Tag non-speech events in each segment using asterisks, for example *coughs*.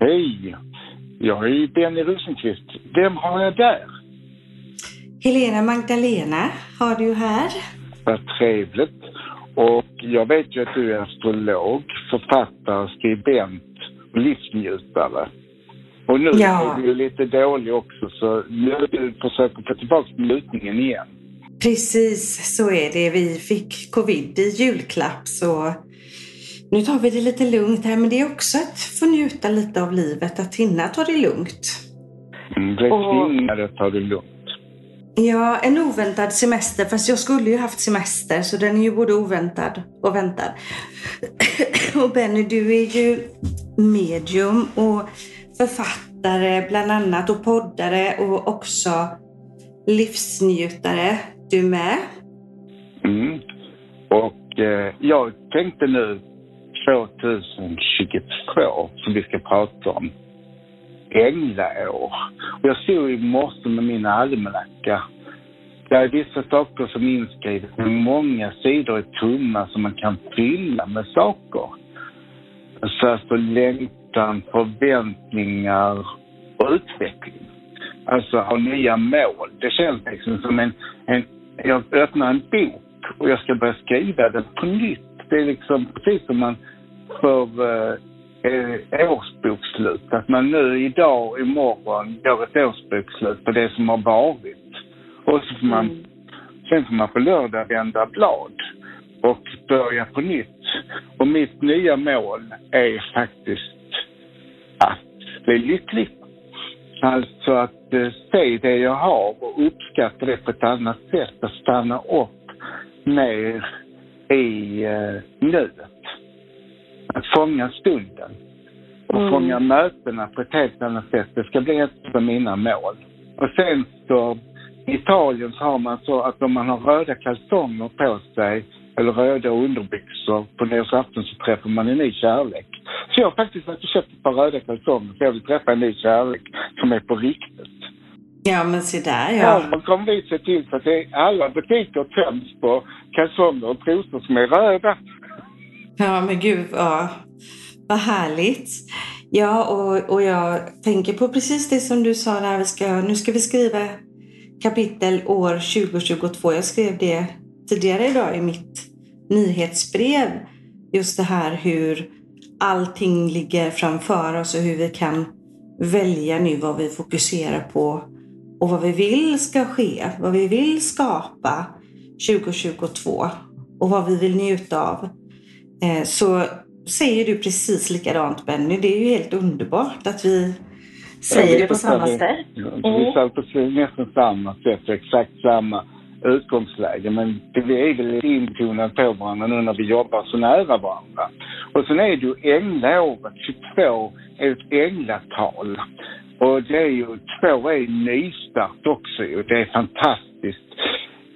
Hej! Jag är Benny Rosenqvist. Vem har jag där? Helena Magdalena har du här. Vad trevligt. Och jag vet ju att du är astrolog, författare, skribent och livsnjutare. Och nu Ja. är du lite dålig också så nu du försöker få tillbaka njutningen igen. Precis så är det. Vi fick covid i julklapp så nu tar vi det lite lugnt här. Men det är också att få njuta lite av livet, att hinna ta det lugnt. Mm, tvingad att ta det lugnt. Ja, en oväntad semester. Fast jag skulle ju haft semester så den är ju både oväntad och väntad. *coughs* och Benny, du är ju medium och författare bland annat och poddare och också livsnjutare. Du med? Mm. Och eh, jag tänkte nu 2022 som vi ska prata om. Änglaår. Och jag såg i morse med min almanacka. Det är vissa saker som är inskrivet men många sidor är tomma som man kan fylla med saker. Så alltså längtan, förväntningar och utveckling. Alltså ha nya mål. Det känns liksom som en, en jag öppnar en bok och jag ska börja skriva den på nytt. Det är liksom precis som man för eh, eh, årsbokslut. Att man nu idag imorgon gör ett årsbokslut på det som har varit. Och så får man, Mm. sen får man på lördag vända blad och börja på nytt. Och mitt nya mål är faktiskt att bli lycklig. Alltså att eh, se det jag har och uppskatta det på ett annat sätt. Att stanna upp mer i eh, nuet. Att fånga stunden. Och Mm. fånga mötena på ett helt annat sätt. Det ska bli ett av mina mål. Och sen så i Italien så har man så att om man har röda kalsonger på sig eller röda underbyxor på nyårsafton så träffar man en ny kärlek. Så jag har faktiskt varit och köpt ett par röda kalsonger för jag vill träffa en ny kärlek som är på riktigt. Ja, men se där Ja. ja. Kommer vi se till så att alla butiker töms på kalsonger och trosor som är röda. Ja, men gud vad, vad härligt. Ja, och, och jag tänker på precis det som du sa där. Vi ska, nu ska vi skriva kapitel år 2022. Jag skrev det tidigare idag i mitt nyhetsbrev. Just det här hur allting ligger framför oss och hur vi kan välja nu vad vi fokuserar på och vad vi vill ska ske, vad vi vill skapa 2022 och vad vi vill njuta av. Eh, så säger du precis likadant Benny. Det är ju helt underbart att vi säger det på samma sätt. Vi sa på nästan samma sätt, exakt samma utgångsläge. Men det är väl intonat på varandra nu när vi jobbar så nära varandra. Och sen är det ju änglaåret, 22 är ett änglatal. Och det är ju, två är nystart också ju. Det är fantastiskt.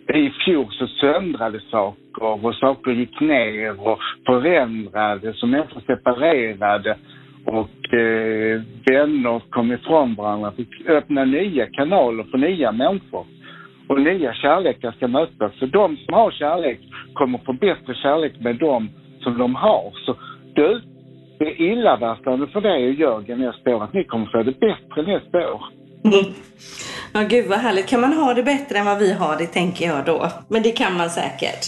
I fjol så söndrade saker och saker gick ner och förändrades och människor separerade och eh, vänner kom ifrån varandra. Fick öppna nya kanaler för nya människor. Och nya kärlekar ska mötas. Så de som har kärlek kommer få bättre kärlek med dem som de har. Så du, det är illavarslande för dig och Jörgen nästa år att ni kommer få det bättre nästa år. Ja, gud vad härligt. Kan man ha det bättre än vad vi har det, tänker jag då. Men det kan man säkert.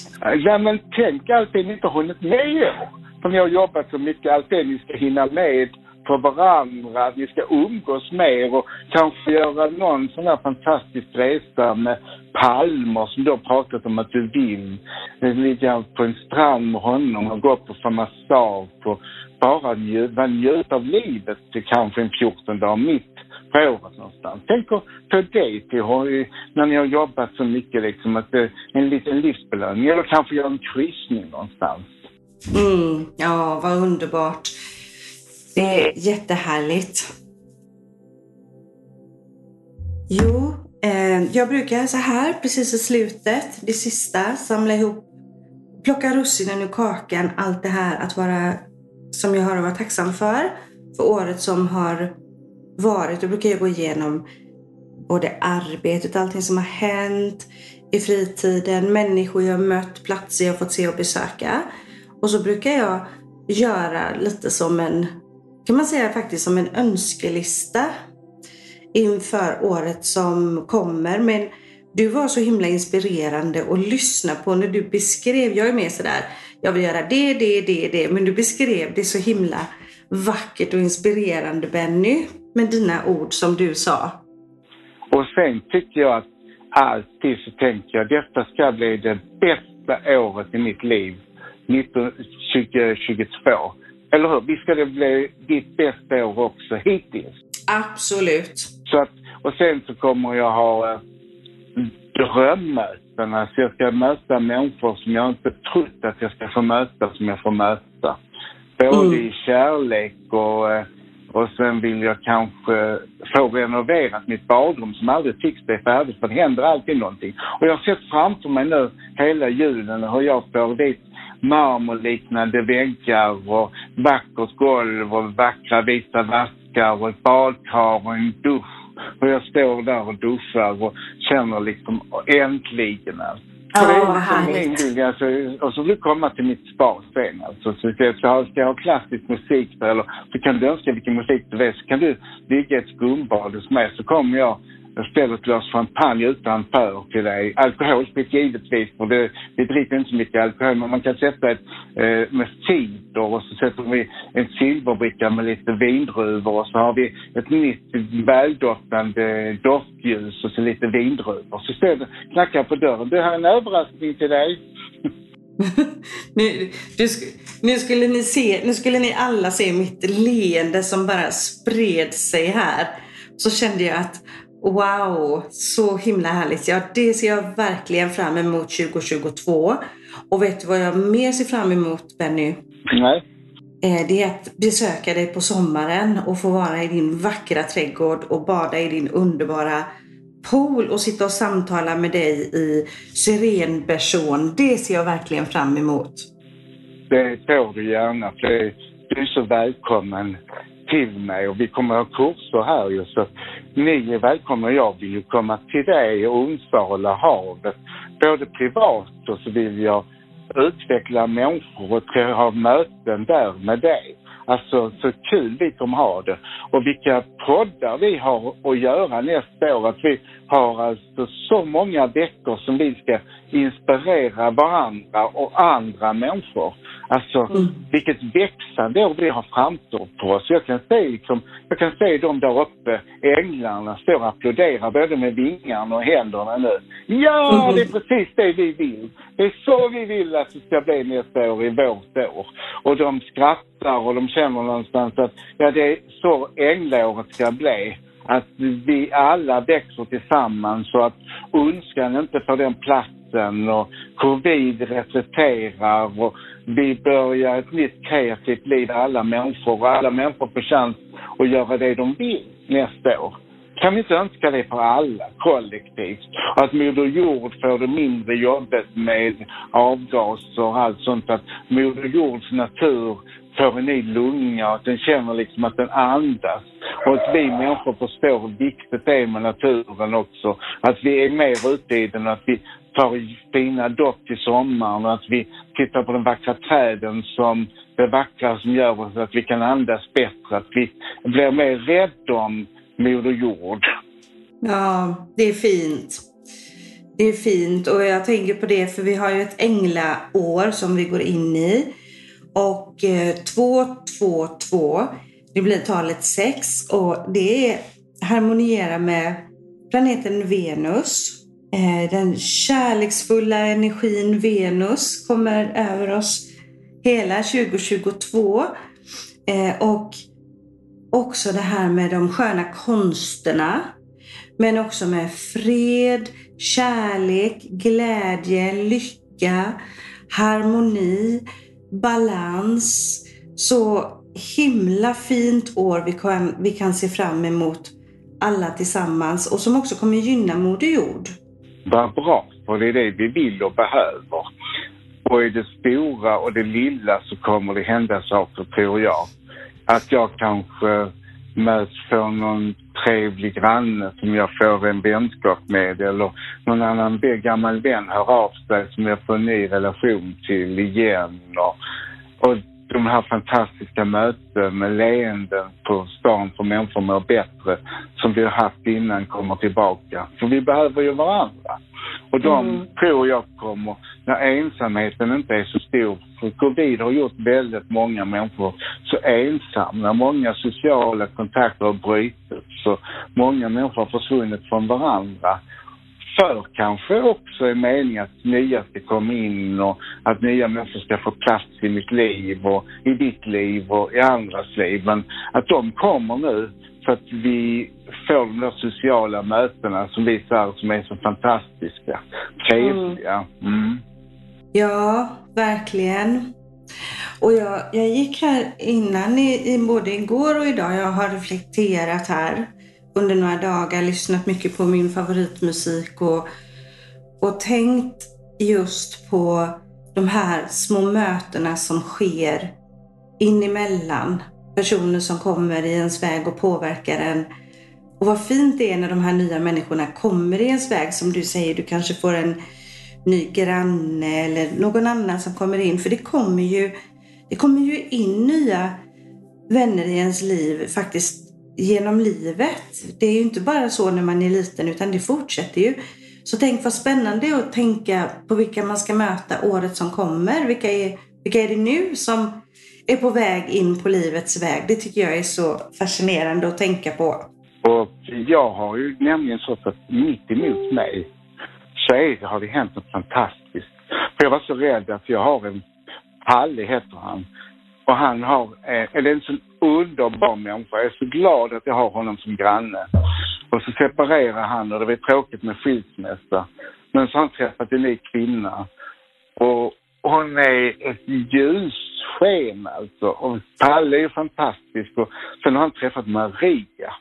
Ja men tänk allt det ni inte hunnit med i år. För ni har jobbat så mycket, allt det ni ska hinna med för varandra, ni ska umgås mer och kanske göra någon sån här fantastisk resa med Palmer som du har pratat om att du vill. Ligga på en strand med honom och gå på massage och bara njuta, njuta av livet till kanske en 14 dagar mitt spåret någonstans. Tänk att ta det till när ni har jobbat så mycket liksom att det är en liten livsbelöning eller kanske göra en kryssning någonstans. Mm, ja, vad underbart. Det är jättehärligt. Jo, eh, jag brukar så här precis i slutet, det sista, samla ihop, plocka russinen ur kakan, allt det här att vara, som jag har att vara tacksam för, för året som har varit. Då brukar jag gå igenom både arbetet, allting som har hänt i fritiden, människor jag har mött, platser jag har fått se och besöka. Och så brukar jag göra lite som en kan man säga faktiskt som en önskelista inför året som kommer. Men du var så himla inspirerande att lyssna på när du beskrev. Jag är mer sådär, jag vill göra det, det, det, det. Men du beskrev det så himla vackert och inspirerande Benny med dina ord som du sa. Och sen tycker jag att alltid så tänker jag detta ska bli det bästa året i mitt liv 2022. Eller hur? Visst ska det bli ditt bästa år också hittills? Absolut. Så att, och sen så kommer jag ha äh, drömmöten. Alltså jag ska möta människor som jag inte trott att jag ska få möta, som jag får möta. Både mm. i kärlek och äh, och sen vill jag kanske få renoverat mitt badrum som aldrig fick bli färdigt för det händer alltid någonting. Och jag har sett framför mig nu hela julen hur jag får dit marmorliknande väggar och vackert golv och vackra vita vaskar och ett badkar och en dusch. Och jag står där och duschar och känner liksom äntligen alltså. Ja, vad härligt. Alltså, och så vill du komma till mitt spa sen alltså. Så ska jag, ha, ska jag ha klassisk musik där, eller så kan du önska vilken musik du vill. Så kan du bygga ett skumbad hos mig så kommer jag jag ställer ett glas champagne utanför till dig. Alkoholfritt givetvis, för det, vi dricker inte så mycket alkohol, men man kan sätta ett eh, med cider och så sätter vi en silverbricka med lite vindruvor och så har vi ett nytt väldoftande doftljus och så lite vindruvor. Så ställer, det, knackar på dörren. Du har en överraskning till dig. *laughs* nu, du, nu, skulle ni se, nu skulle ni alla se mitt leende som bara spred sig här. Så kände jag att Wow, så himla härligt. Ja, det ser jag verkligen fram emot 2022. Och vet du vad jag mer ser fram emot, Benny? Nej. Eh, det är att besöka dig på sommaren och få vara i din vackra trädgård och bada i din underbara pool och sitta och samtala med dig i syrenbersån. Det ser jag verkligen fram emot. Det får du gärna. Du är så välkommen till mig och vi kommer att ha kurser här ju så ni är välkomna och jag vill ju komma till dig och Onsala havet. Både privat och så vill jag utveckla människor och ha möten där med dig. Alltså så kul vi kommer ha det. Och vilka poddar vi har att göra nästa år. Att vi har alltså så många veckor som vi ska inspirera varandra och andra människor. Alltså mm. vilket växande år vi har framför på oss. Jag kan se liksom, jag kan se dem där uppe, änglarna, står och applåderar både med vingarna och händerna nu. Ja, mm. det är precis det vi vill. Det är så vi vill att det ska bli nästa år i vårt år. Och de skrattar och de känner någonstans att ja, det är så änglaåret ska bli att vi alla växer tillsammans så att ondskan inte får den platsen och covid reflekterar och vi börjar ett nytt kreativt liv alla människor och alla människor får chans att göra det de vill nästa år. Kan vi inte önska det för alla kollektivt? Att Moder Jord får det mindre jobbigt med avgaser och allt sånt. Att Moder Jords natur får en ny lunga och att den känner liksom att den andas. Och att vi människor förstår hur viktigt det är med naturen också. Att vi är mer ute i den att vi tar fina dopp till sommaren och att vi tittar på de vackra träden som det vackra som gör oss att vi kan andas bättre. Att vi blir mer rädda om Moder Jord. Ja, det är fint. Det är fint och jag tänker på det för vi har ju ett änglaår som vi går in i. Och eh, 222, det blir talet 6 och det harmonierar med planeten Venus. Eh, den kärleksfulla energin Venus kommer över oss hela 2022. Eh, och också det här med de sköna konsterna. Men också med fred, kärlek, glädje, lycka, harmoni balans. Så himla fint år vi kan, vi kan se fram emot alla tillsammans och som också kommer gynna Moder Jord. Vad bra, för det är det vi vill och behöver. Och i det stora och det lilla så kommer det hända saker, tror jag. Att jag kanske möts för någon trevlig granne som jag får en vänskap med eller någon annan gammal vän hör av sig som jag får en ny relation till igen. Och, och de här fantastiska möten med leenden på stan för människor mår bättre som vi har haft innan kommer tillbaka. För vi behöver ju varandra. Och de mm. tror jag kommer, när ensamheten inte är så stor, för covid har gjort väldigt många människor så ensamma, många sociala kontakter har brutits, så många människor har försvunnit från varandra för kanske också är meningen att nya ska komma in och att nya människor ska få plats i mitt liv och i ditt liv och i andras liv. Men att de kommer nu för att vi får de där sociala mötena som vi ser som är så fantastiska, trevliga. Mm. Ja, verkligen. Och jag, jag gick här innan, i, i, både igår och idag, jag har reflekterat här under några dagar lyssnat mycket på min favoritmusik och, och tänkt just på de här små mötena som sker inemellan personer som kommer i ens väg och påverkar en. Och vad fint det är när de här nya människorna kommer i ens väg. Som du säger, du kanske får en ny granne eller någon annan som kommer in. För det kommer ju, det kommer ju in nya vänner i ens liv faktiskt genom livet. Det är ju inte bara så när man är liten utan det fortsätter ju. Så tänk vad spännande att tänka på vilka man ska möta året som kommer. Vilka är, vilka är det nu som är på väg in på livets väg? Det tycker jag är så fascinerande att tänka på. Och jag har ju nämligen så att mitt emot mig så är, har det hänt något fantastiskt. För jag var så rädd att jag har en Palle heter han. Och han har, eh, eller en sån underbar människa. Jag är så glad att jag har honom som granne. Och så separerar han och det var tråkigt med skilsmässa. Men så har han träffat en ny kvinna. Och hon är ett ljussken alltså. Och Palle är fantastisk. Och sen har han träffat Maria.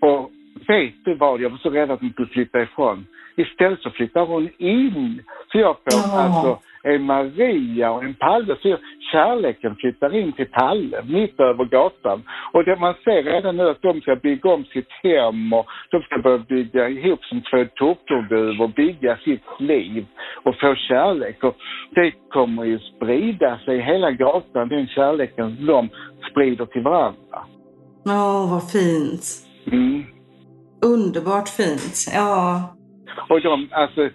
Och vet du vad, jag var så rädd att hon skulle flytta ifrån. Istället så flyttar hon in. Så jag får oh. alltså en Maria och en Palle. Så kärleken flyttar in till Palle, mitt över gatan. Och det man ser redan nu att de ska bygga om sitt hem och de ska börja bygga ihop som två tokerduvor, bygga sitt liv och få kärlek. Och det kommer ju sprida sig hela gatan, den kärleken de sprider till varandra. Åh, oh, vad fint. Mm. Underbart fint, ja. Och de, alltså,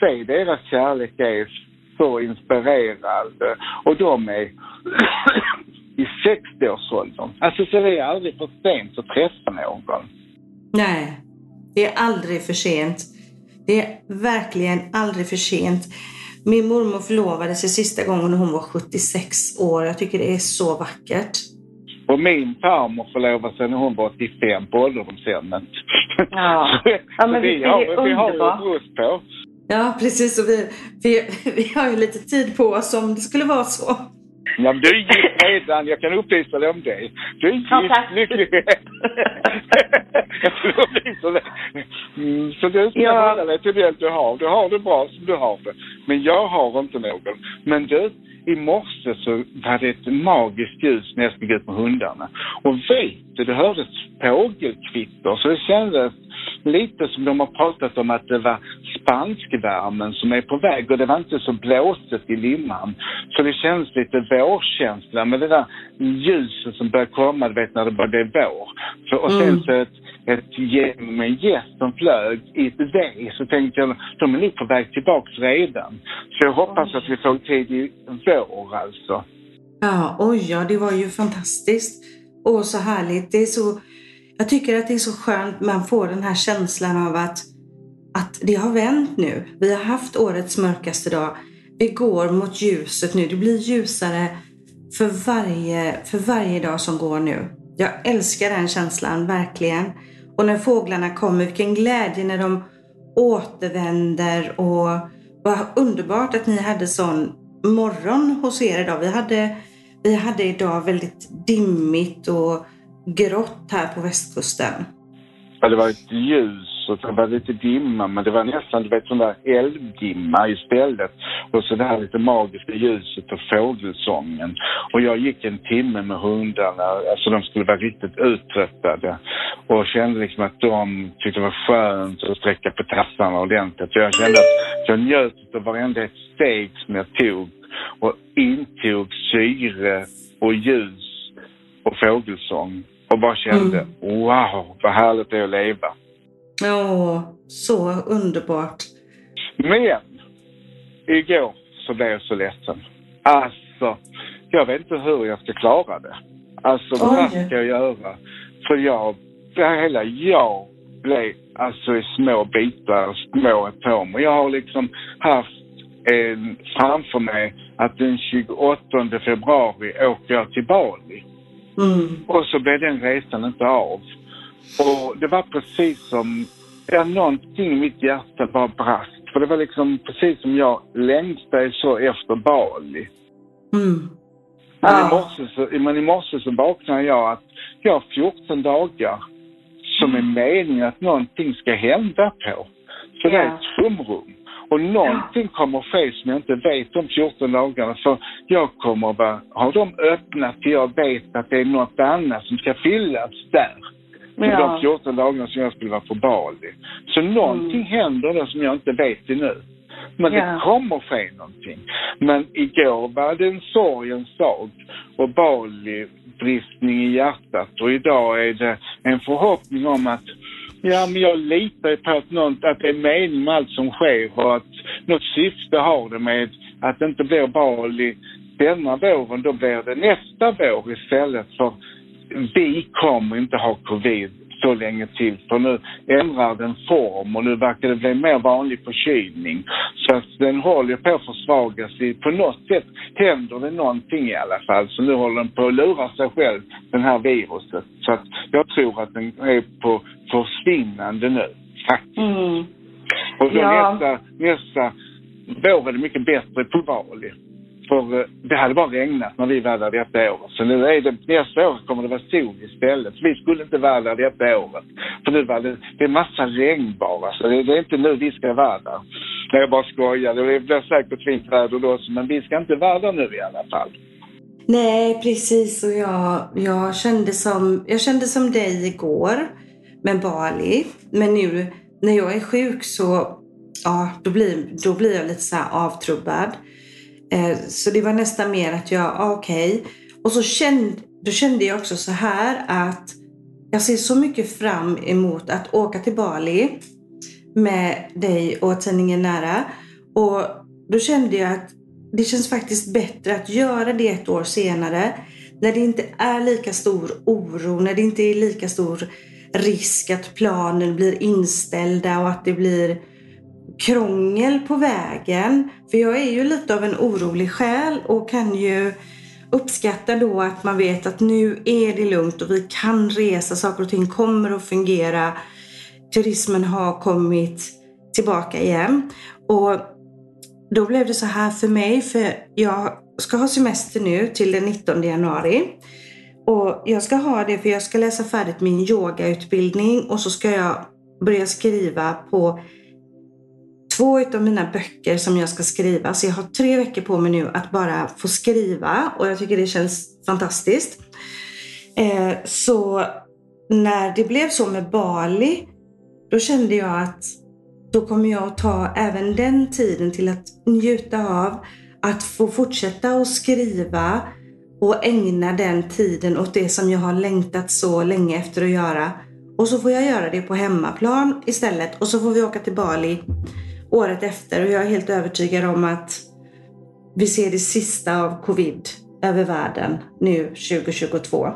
se deras kärlek är så inspirerande. Och de är *coughs* i 60-årsåldern. Alltså så det är aldrig för sent att träffa någon. Nej, det är aldrig för sent. Det är verkligen aldrig för sent. Min mormor förlovade sig sista gången när hon var 76 år. Jag tycker det är så vackert. Och min farmor förlovade sig när hon var 85 på ålderdomshemmet. Ja, *laughs* ja men vi, vi, har, vi har brust på. Ja, precis. Och vi, vi, vi har ju lite tid på oss om det skulle vara så. Ja, men du är gift redan. Jag kan upplysa dig om det. Du är gift, ja, lycklig. mm, så du ska ja. hålla dig till det du har. Du har det bra som du har det. Men jag har inte någon. Men du, i morse så var det ett magiskt ljus när jag stod ut med hundarna. Och vet du, det hördes fågelkvitter så det kändes lite som de har pratat om att det var spanskvärmen som är på väg och det var inte så blåsigt i Limhamn. Så det känns lite vårkänsla med det där ljuset som börjar komma, du vet när det börjar bli vår. Så, och sen mm. så ett, ett gäng med gäst som flög i ett V så tänkte jag, de är nog på väg tillbaks redan. Så jag hoppas att vi får tid i vår alltså. Ja, oj ja, det var ju fantastiskt. Och så härligt. Det är så jag tycker att det är så skönt man får den här känslan av att, att det har vänt nu. Vi har haft årets mörkaste dag. Vi går mot ljuset nu. Det blir ljusare för varje, för varje dag som går nu. Jag älskar den känslan, verkligen. Och när fåglarna kommer, vilken glädje när de återvänder och vad underbart att ni hade sån morgon hos er idag. Vi hade, vi hade idag väldigt dimmigt och grått här på västkusten. Ja, det var ett ljus och det var lite dimma, men det var nästan, du vet, sån där eldimma istället. Och så det här lite magiska ljuset och fågelsången. Och jag gick en timme med hundarna, alltså de skulle vara riktigt uttröttade. Och kände liksom att de tyckte det var skönt att sträcka på tassarna ordentligt. Så jag kände att jag njöt av varenda ett steg som jag tog och intog syre och ljus och fågelsång och bara kände Mm. wow, vad härligt det är att leva. Åh, så underbart. Men igår så blev jag så ledsen. Alltså, jag vet inte hur jag ska klara det. Alltså, vad Oj. ska jag göra? För jag, det hela jag blev alltså i små bitar, små atomer. Jag har liksom haft en, framför mig att den 28 februari åker jag till Bali. Mm. Och så blev den resan inte av. Och det var precis som, ja någonting i mitt hjärta bara brast. För det var liksom precis som jag längtade så efter Bali. Mm. Men, i Ja. morse så, men i morse så vaknade jag att jag har 14 dagar som är meningen att någonting ska hända på. Så det är ett tomrum. Och någonting kommer ske som jag inte vet om 14 dagarna. För jag kommer vara, har de öppnat till jag vet att det är något annat som ska fyllas där. Med Ja. de 14 dagarna som jag skulle vara på Bali. Så någonting händer där som jag inte vet ännu. Men Ja. det kommer ske någonting. Men igår var det en sorgens dag och Bali bristning i hjärtat och idag är det en förhoppning om att Ja, men jag litar ju på att, någon, att det är mening med allt som sker och att något syfte har det med att det inte blir Bali denna våren, då blir det nästa vår istället. För vi kommer inte ha covid så länge till. För nu ändrar den form och nu verkar det bli mer vanlig förkylning. Så att den håller på att försvagas. På något sätt händer det någonting i alla fall. Så nu håller den på att lura sig själv, den här viruset. Så att jag tror att den är på försvinnande nu, faktiskt. Mm. Och då Ja. nästa, nästa vår är det mycket bättre på Bali. För eh, det hade bara regnat när vi var där detta året. Så nu är det, nästa år kommer det vara sol istället. Så vi skulle inte vara där detta året. För nu var det, det är massa regn bara. Så det, det är inte nu vi ska vara där. Nej, jag bara skojar. Det blir säkert fint väder då också. Men vi ska inte vara där nu i alla fall. Nej, precis. Och jag, jag, kände som, jag kände som dig igår med Bali. Men nu när jag är sjuk så ja, då, blir, då blir jag lite så här avtrubbad. Eh, så det var nästan mer att jag, okej. okej. Och så kände, då kände jag också så här att jag ser så mycket fram emot att åka till Bali med dig och tidningen Nära. Och då kände jag att det känns faktiskt bättre att göra det ett år senare. När det inte är lika stor oro, när det inte är lika stor risk att planen blir inställda och att det blir krångel på vägen. För jag är ju lite av en orolig själ och kan ju uppskatta då att man vet att nu är det lugnt och vi kan resa, saker och ting kommer att fungera. Turismen har kommit tillbaka igen. Och då blev det så här för mig, för jag ska ha semester nu till den 19 januari. Och jag ska ha det för jag ska läsa färdigt min yogautbildning och så ska jag börja skriva på två utav mina böcker som jag ska skriva. Så jag har tre veckor på mig nu att bara få skriva och jag tycker det känns fantastiskt. Eh, så när det blev så med Bali, då kände jag att då kommer jag att ta även den tiden till att njuta av att få fortsätta att skriva och ägna den tiden åt det som jag har längtat så länge efter att göra. Och så får jag göra det på hemmaplan istället och så får vi åka till Bali året efter och jag är helt övertygad om att vi ser det sista av covid över världen nu 2022.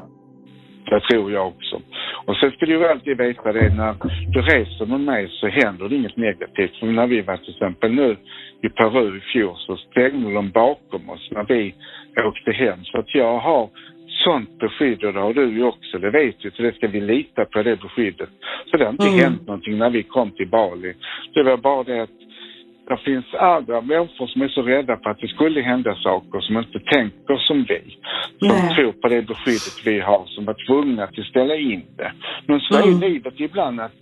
Det tror jag också. Och sen ska du ju alltid veta det när du reser med mig så händer det inget negativt. För när vi var till exempel nu i Peru i fjol så stängde de bakom oss när vi åkte hem. Så att jag har sånt beskydd och det har du ju också, det vet du. Så det ska vi lita på det beskyddet. Så det har inte Mm. hänt någonting när vi kom till Bali. Det var bara det att det finns andra människor som är så rädda för att det skulle hända saker som inte tänker som vi. Som Nej. tror på det beskyddet vi har, som var tvungna att ställa in det. Men så är Mm. livet ibland att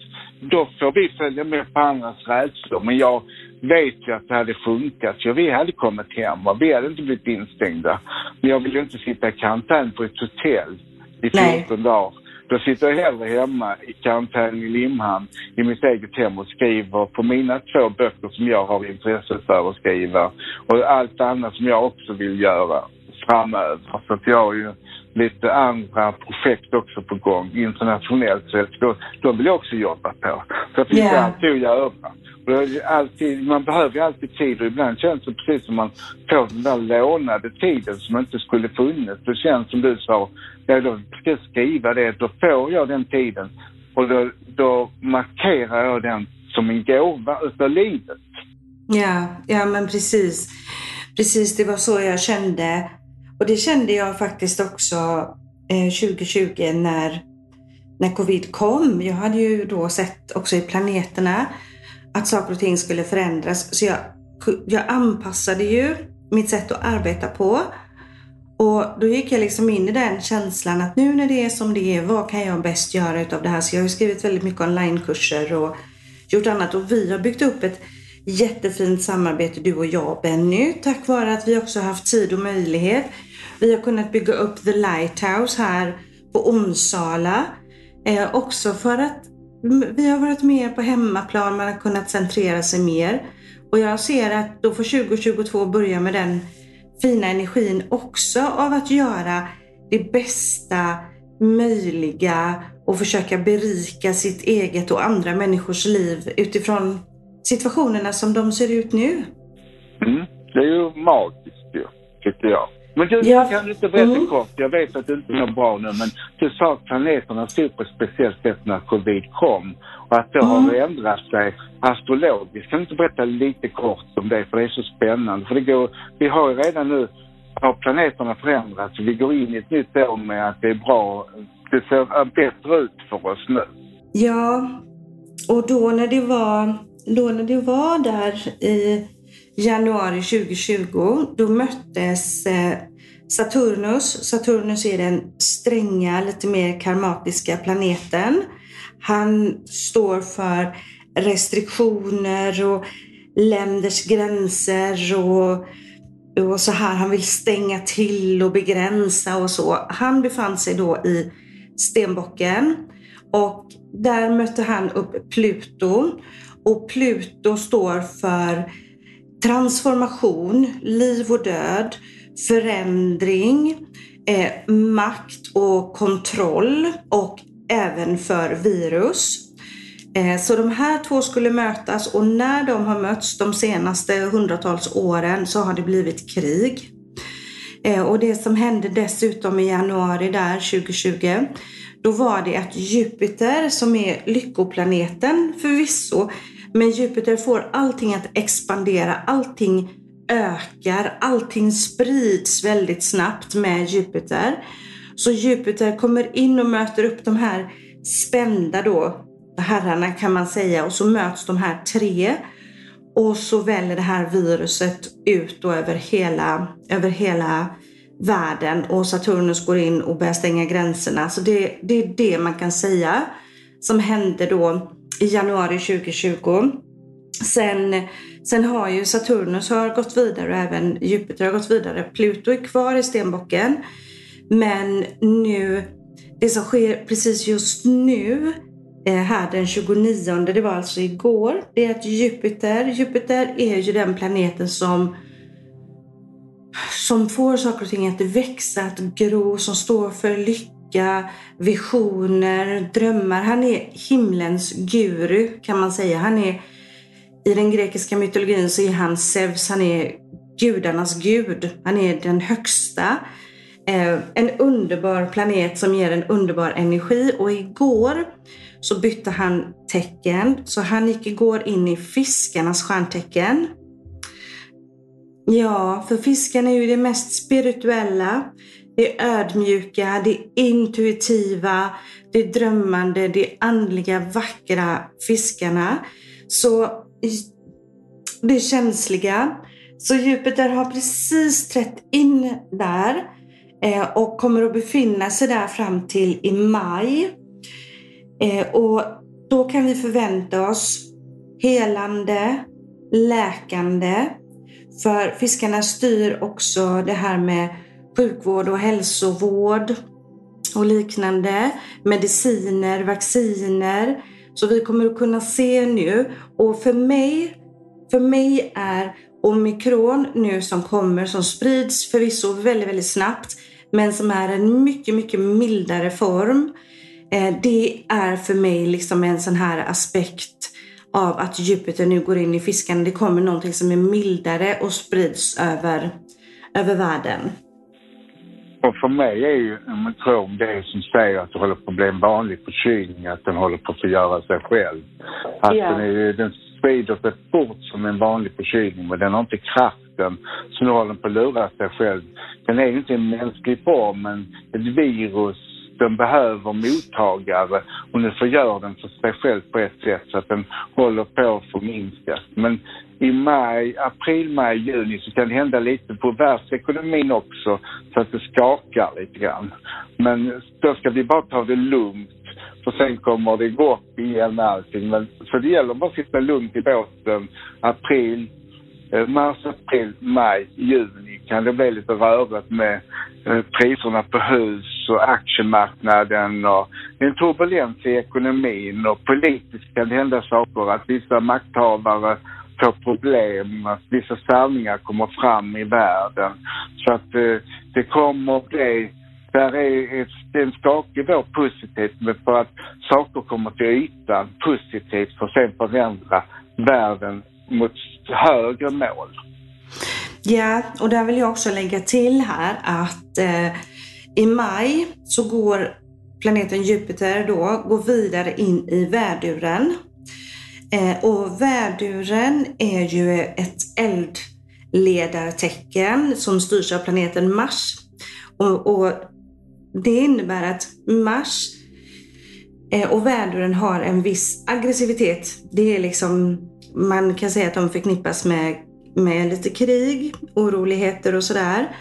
då får vi följa med på andras rädslor. Men jag vet ju att det hade funkat. Ja, vi hade kommit hem och vi hade inte blivit instängda. Men jag vill ju inte sitta i karantän på ett hotell i 14 Nej. dagar. Då sitter jag hellre hemma i karantän i Limhamn i mitt eget hem och skriver på mina två böcker som jag har intresse för att skriva och allt annat som jag också vill göra. framöver. Så att jag har ju lite andra projekt också på gång internationellt. Så de, vill jag också jobba på. Så det finns yeah. alltid att göra. Alltid, man behöver ju alltid tid och ibland känns det precis som man får den där lånade tiden som inte skulle funnits. Det känns som du sa, ja, jag ska skriva det, då får jag den tiden och då, då markerar jag den som en gåva utav livet. Ja, ja men precis. Precis, det var så jag kände. Och det kände jag faktiskt också eh, 2020 när, när covid kom. Jag hade ju då sett också i planeterna att saker och ting skulle förändras. Så jag, jag anpassade ju mitt sätt att arbeta på. Och då gick jag liksom in i den känslan att nu när det är som det är, vad kan jag bäst göra utav det här? Så jag har skrivit väldigt mycket onlinekurser och gjort annat och vi har byggt upp ett jättefint samarbete du och jag Benny, tack vare att vi också har haft tid och möjlighet. Vi har kunnat bygga upp The Lighthouse här på Onsala. Eh, också för att Mm, vi har varit mer på hemmaplan, man har kunnat centrera sig mer. Och jag ser att då får 2022 börja med den fina energin också av att göra det bästa möjliga och försöka berika sitt eget och andra människors liv utifrån situationerna som de ser ut nu. Mm, det är ju magiskt ju, tycker jag. Men du, ja. kan du inte berätta mm. kort? Jag vet att du inte mår bra nu, men du sa att planeterna stod på ett speciellt sätt när covid kom och att det mm. har ändrat sig astrologiskt. Kan du inte berätta lite kort om det? För det är så spännande. För det går, vi har ju redan nu, har planeterna förändrats. Vi går in i ett nytt år med att det är bra, det ser bättre ut för oss nu. Ja, och då när det var, då när det var där i januari 2020, då möttes eh, Saturnus. Saturnus är den stränga, lite mer karmatiska planeten. Han står för restriktioner och länders gränser och, och så här. Han vill stänga till och begränsa och så. Han befann sig då i Stenbocken och där mötte han upp Pluto. Och Pluto står för transformation, liv och död, förändring, eh, makt och kontroll och även för virus. Eh, så de här två skulle mötas och när de har mötts de senaste hundratals åren så har det blivit krig. Eh, och det som hände dessutom i januari där 2020, då var det att Jupiter som är lyckoplaneten förvisso, men Jupiter får allting att expandera, allting ökar, allting sprids väldigt snabbt med Jupiter. Så Jupiter kommer in och möter upp de här spända då, herrarna kan man säga, och så möts de här tre. Och så väller det här viruset ut då över hela, över hela världen och Saturnus går in och börjar stänga gränserna. Så det, det är det man kan säga som hände då i januari 2020. Sen, sen har ju Saturnus har gått vidare och även Jupiter har gått vidare. Pluto är kvar i stenbocken. Men nu, det som sker precis just nu eh, här den 29, det var alltså igår, det är att Jupiter, Jupiter är ju den planeten som som får saker och ting att växa, att gro, som står för lycka lycka, visioner, drömmar. Han är himlens guru kan man säga. Han är, I den grekiska mytologin så är han Zeus, han är gudarnas gud. Han är den högsta. Eh, en underbar planet som ger en underbar energi och igår så bytte han tecken. Så han gick igår in i fiskarnas stjärntecken. Ja, för fisken är ju det mest spirituella. Det är ödmjuka, det är intuitiva, det är drömmande, det är andliga, vackra fiskarna. Så det är känsliga. Så Jupiter har precis trätt in där eh, och kommer att befinna sig där fram till i maj. Eh, och då kan vi förvänta oss helande, läkande. För fiskarna styr också det här med sjukvård och hälsovård och liknande. Mediciner, vacciner. Så vi kommer att kunna se nu. Och för mig, för mig är omikron nu som kommer, som sprids förvisso väldigt, väldigt snabbt, men som är en mycket, mycket mildare form. Eh, det är för mig liksom en sån här aspekt av att Jupiter nu går in i fiskarna. Det kommer någonting som är mildare och sprids över, över världen. Och för mig är ju en mikron det som säger att det håller på att bli en vanlig förkylning, att den håller på att förgöra sig själv. Att yeah. den, är, den sprider sig fort som en vanlig förkylning men den har inte kraften så nu håller den på att lura sig själv. Den är ju inte en mänsklig form men ett virus den behöver mottagare och nu förgör den för sig själv på ett sätt så att den håller på att förminskas. Men i maj, april, maj, juni så kan det hända lite på världsekonomin också så att det skakar lite grann. Men då ska vi bara ta det lugnt för sen kommer det gå upp igen med allting. Men, så det gäller bara att sitta lugnt i båten. April, eh, mars, april, maj, juni kan det bli lite rörigt med eh, priserna på hus och aktiemarknaden och en turbulens i ekonomin och politiskt kan det hända saker att vissa makthavare får problem, att vissa sanningar kommer fram i världen. Så att eh, det kommer bli där är en skakig vår positivt men för att saker kommer till ytan positivt för att sen förändra världen mot högre mål. Ja, och där vill jag också lägga till här att eh, i maj så går planeten Jupiter då går vidare in i värduren. Eh, och värduren är ju ett eldledartecken som styrs av planeten Mars. Och, och det innebär att Mars eh, och värduren har en viss aggressivitet. Det är liksom, man kan säga att de förknippas med, med lite krig, oroligheter och sådär.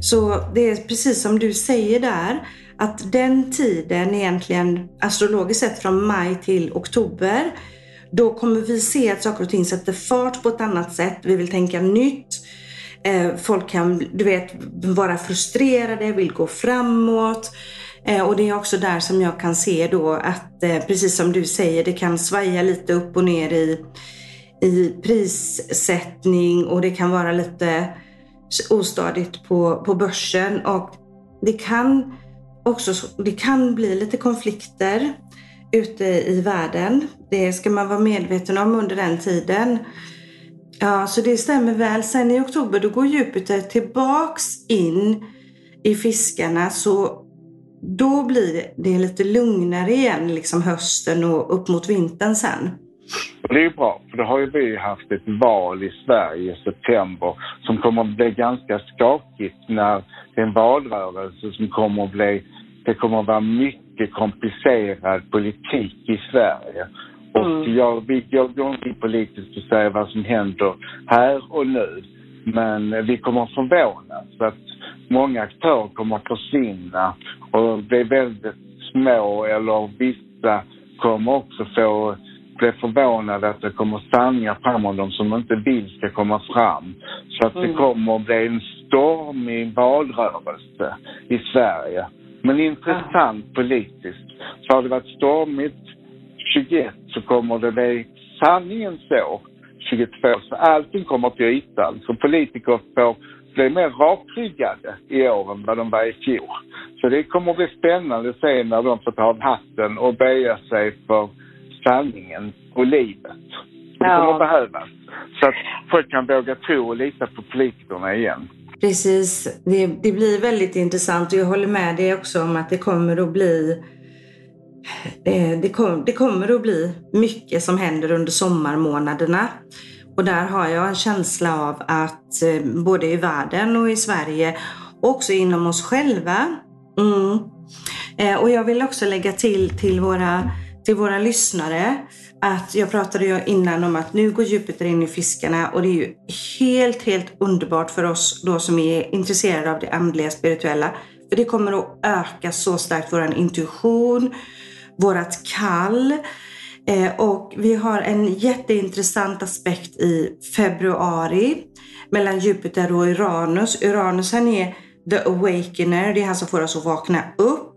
Så det är precis som du säger där, att den tiden egentligen astrologiskt sett från maj till oktober, då kommer vi se att saker och ting sätter fart på ett annat sätt. Vi vill tänka nytt. Eh, folk kan, du vet, vara frustrerade, vill gå framåt. Eh, och det är också där som jag kan se då att, eh, precis som du säger, det kan svaja lite upp och ner i, i prissättning och det kan vara lite ostadigt på, på börsen. Och det kan också det kan bli lite konflikter ute i världen. Det ska man vara medveten om under den tiden. Ja, så det stämmer väl. Sen i oktober då går Jupiter tillbaks in i fiskarna så då blir det lite lugnare igen liksom hösten och upp mot vintern sen. Det är bra, för då har ju vi haft ett val i Sverige i september som kommer att bli ganska skakigt när det är en valrörelse som kommer att bli, det kommer att vara mycket komplicerad politik i Sverige. Och mm. jag, jag går inte in politiskt och säger vad som händer här och nu. Men vi kommer att förvånas för att många aktörer kommer att försvinna och bli väldigt små eller vissa kommer också få bli förvånade att det kommer sanningar fram om dem som inte vill ska komma fram. Så att det mm. kommer att bli en stormig valrörelse i Sverige. Men intressant politiskt. Så har det varit stormigt 21 så kommer det bli sanningens år 22. Så allting kommer till ytan. Så politiker får bli mer rakryggade i år än vad de var i fjol. Så det kommer att bli spännande att se när de får ta av hatten och böja sig för sanningen och livet. Det kommer att behövas. Så att folk kan våga tro och lita på politikerna igen. Precis. Det, det blir väldigt intressant och jag håller med dig också om att det kommer att bli Eh, det, kom, det kommer att bli mycket som händer under sommarmånaderna. Och där har jag en känsla av att eh, både i världen och i Sverige och också inom oss själva. Mm. Eh, och jag vill också lägga till till våra, till våra lyssnare att jag pratade ju innan om att nu går Jupiter in i fiskarna och det är ju helt, helt underbart för oss då som är intresserade av det andliga, spirituella. För det kommer att öka så starkt vår intuition, vårat kall. Eh, och vi har en jätteintressant aspekt i februari mellan Jupiter och Uranus. Uranus han är the awakener, det är han som får oss att vakna upp.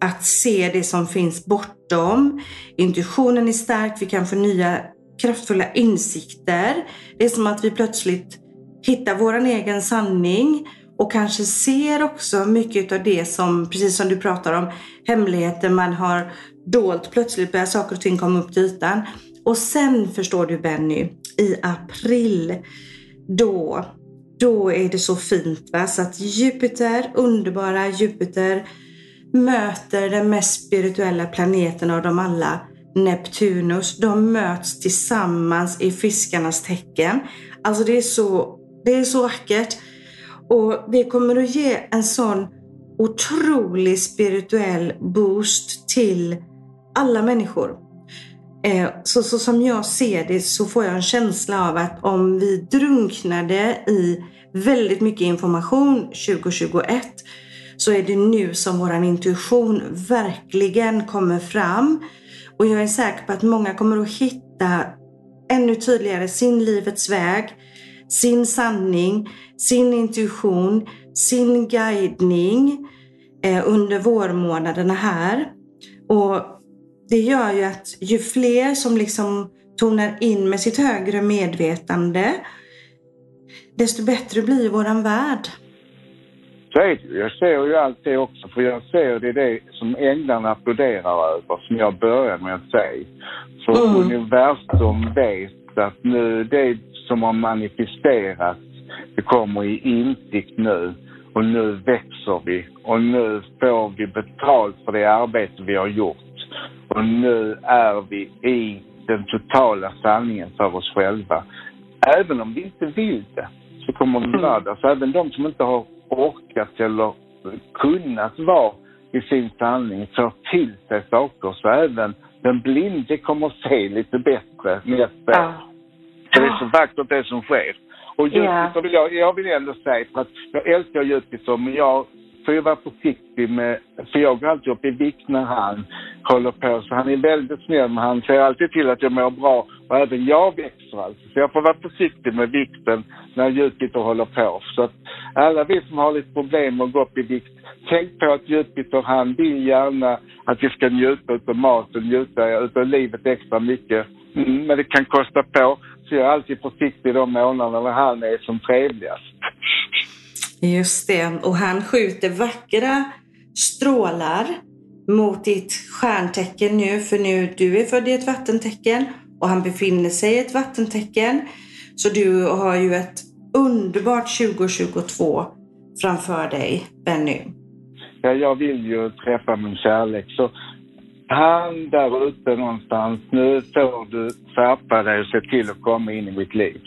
Att se det som finns bortom. Intuitionen är stark, vi kan få nya kraftfulla insikter. Det är som att vi plötsligt hittar vår egen sanning och kanske ser också mycket av det som, precis som du pratar om, hemligheter man har dolt. Plötsligt börjar saker och ting komma upp till ytan. Och sen förstår du Benny, i april, då, då är det så fint. Va? Så att Jupiter, underbara Jupiter, möter den mest spirituella planeten av dem alla, Neptunus. De möts tillsammans i fiskarnas tecken. Alltså det är så, det är så vackert. Och det kommer att ge en sån otrolig spirituell boost till alla människor. Eh, så, så som jag ser det så får jag en känsla av att om vi drunknade i väldigt mycket information 2021 så är det nu som vår intuition verkligen kommer fram. Och jag är säker på att många kommer att hitta ännu tydligare sin livets väg, sin sanning, sin intuition, sin guidning eh, under vårmånaderna här. Och det gör ju att ju fler som liksom tonar in med sitt högre medvetande, desto bättre blir våran värld. Så är det Jag ser ju allt det också, för jag ser det, det som änglarna applåderar över, som jag började med att säga. Så mm. universum vet att nu, det som har manifesterats, det kommer i insikt nu. Och nu växer vi och nu får vi betalt för det arbete vi har gjort. Och nu är vi i den totala sanningen för oss själva. Även om vi inte vill det så kommer vi vara där. Så även de som inte har orkat eller kunnat vara i sin sanning får till sig saker. Så även den blinde kommer se lite bättre nästa ja. år. Det är så vackert det som sker. Och Jupiter ja. vill jag, jag vill ändå säga, för att jag älskar Jupiter, men jag får ju vara försiktig med, för jag går alltid upp i vikt när han håller på. Så han är väldigt snäll, men han ser alltid till att jag mår bra. Och även jag växer alltså. Så jag får vara försiktig med vikten när Jupiter håller på. Så att alla vi som har lite problem med att gå upp i vikt, tänk på att Jupiter han vill gärna att vi ska njuta utav maten, njuta utav livet extra mycket. Mm, men det kan kosta på. Så jag är alltid försiktig de månaderna när han är som trevligast. Just det, och han skjuter vackra strålar mot ditt stjärntecken nu, för nu du är född i ett vattentecken och han befinner sig i ett vattentecken. Så du har ju ett underbart 2022 framför dig, Benny. Ja, jag vill ju träffa min kärlek. Så han där ute någonstans, nu får du skärpa dig och se till att komma in i mitt liv.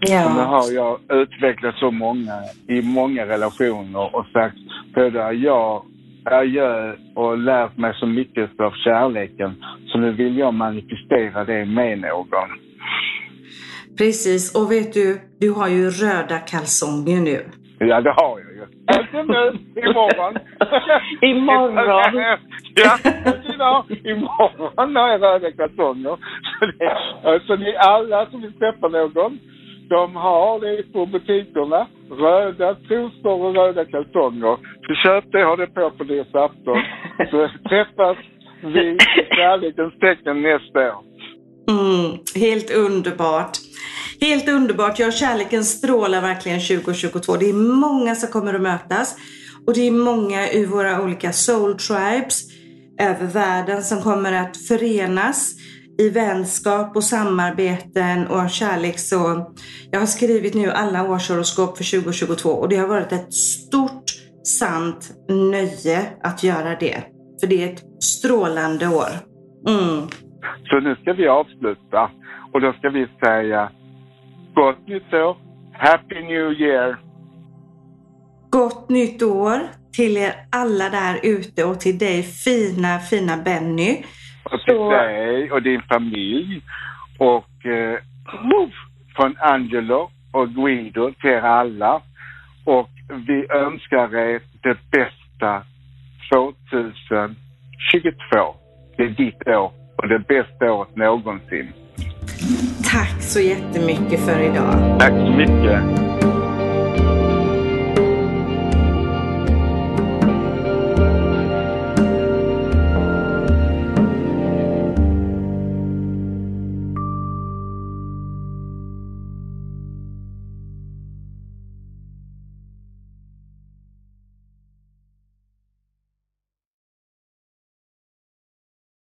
Ja. Nu har jag utvecklat så många i många relationer och sagt både jag adjö och lärt mig så mycket av kärleken. Så nu vill jag manifestera det med någon. Precis, och vet du, du har ju röda kalsonger nu. Ja, det har jag ju. Inte nu, imorgon. *laughs* imorgon. *laughs* ja, idag, imorgon har jag röda kalsonger. Så, det, så ni alla som vill träffa någon, de har det på butikerna. Röda trosor och röda kalsonger. Så köp det, ha det på på nyårsafton. *laughs* Så träffas vi i kärlekens tecken nästa år. Mm, helt underbart. Helt underbart. Ja, kärleken strålar verkligen 2022. Det är många som kommer att mötas. Och det är många ur våra olika soul tribes över världen som kommer att förenas i vänskap och samarbeten och kärlek. Så jag har skrivit nu alla årshoroskop för 2022 och det har varit ett stort sant nöje att göra det. För det är ett strålande år. Mm. Så nu ska vi avsluta och då ska vi säga gott nytt år, happy new year. Gott nytt år till er alla där ute och till dig fina, fina Benny. Och till Så... dig och din familj och eh, från Angelo och Guido till er alla. Och vi önskar er det bästa 2022. Det är ditt år och det bästa året någonsin. Tack så jättemycket för idag. Tack så mycket.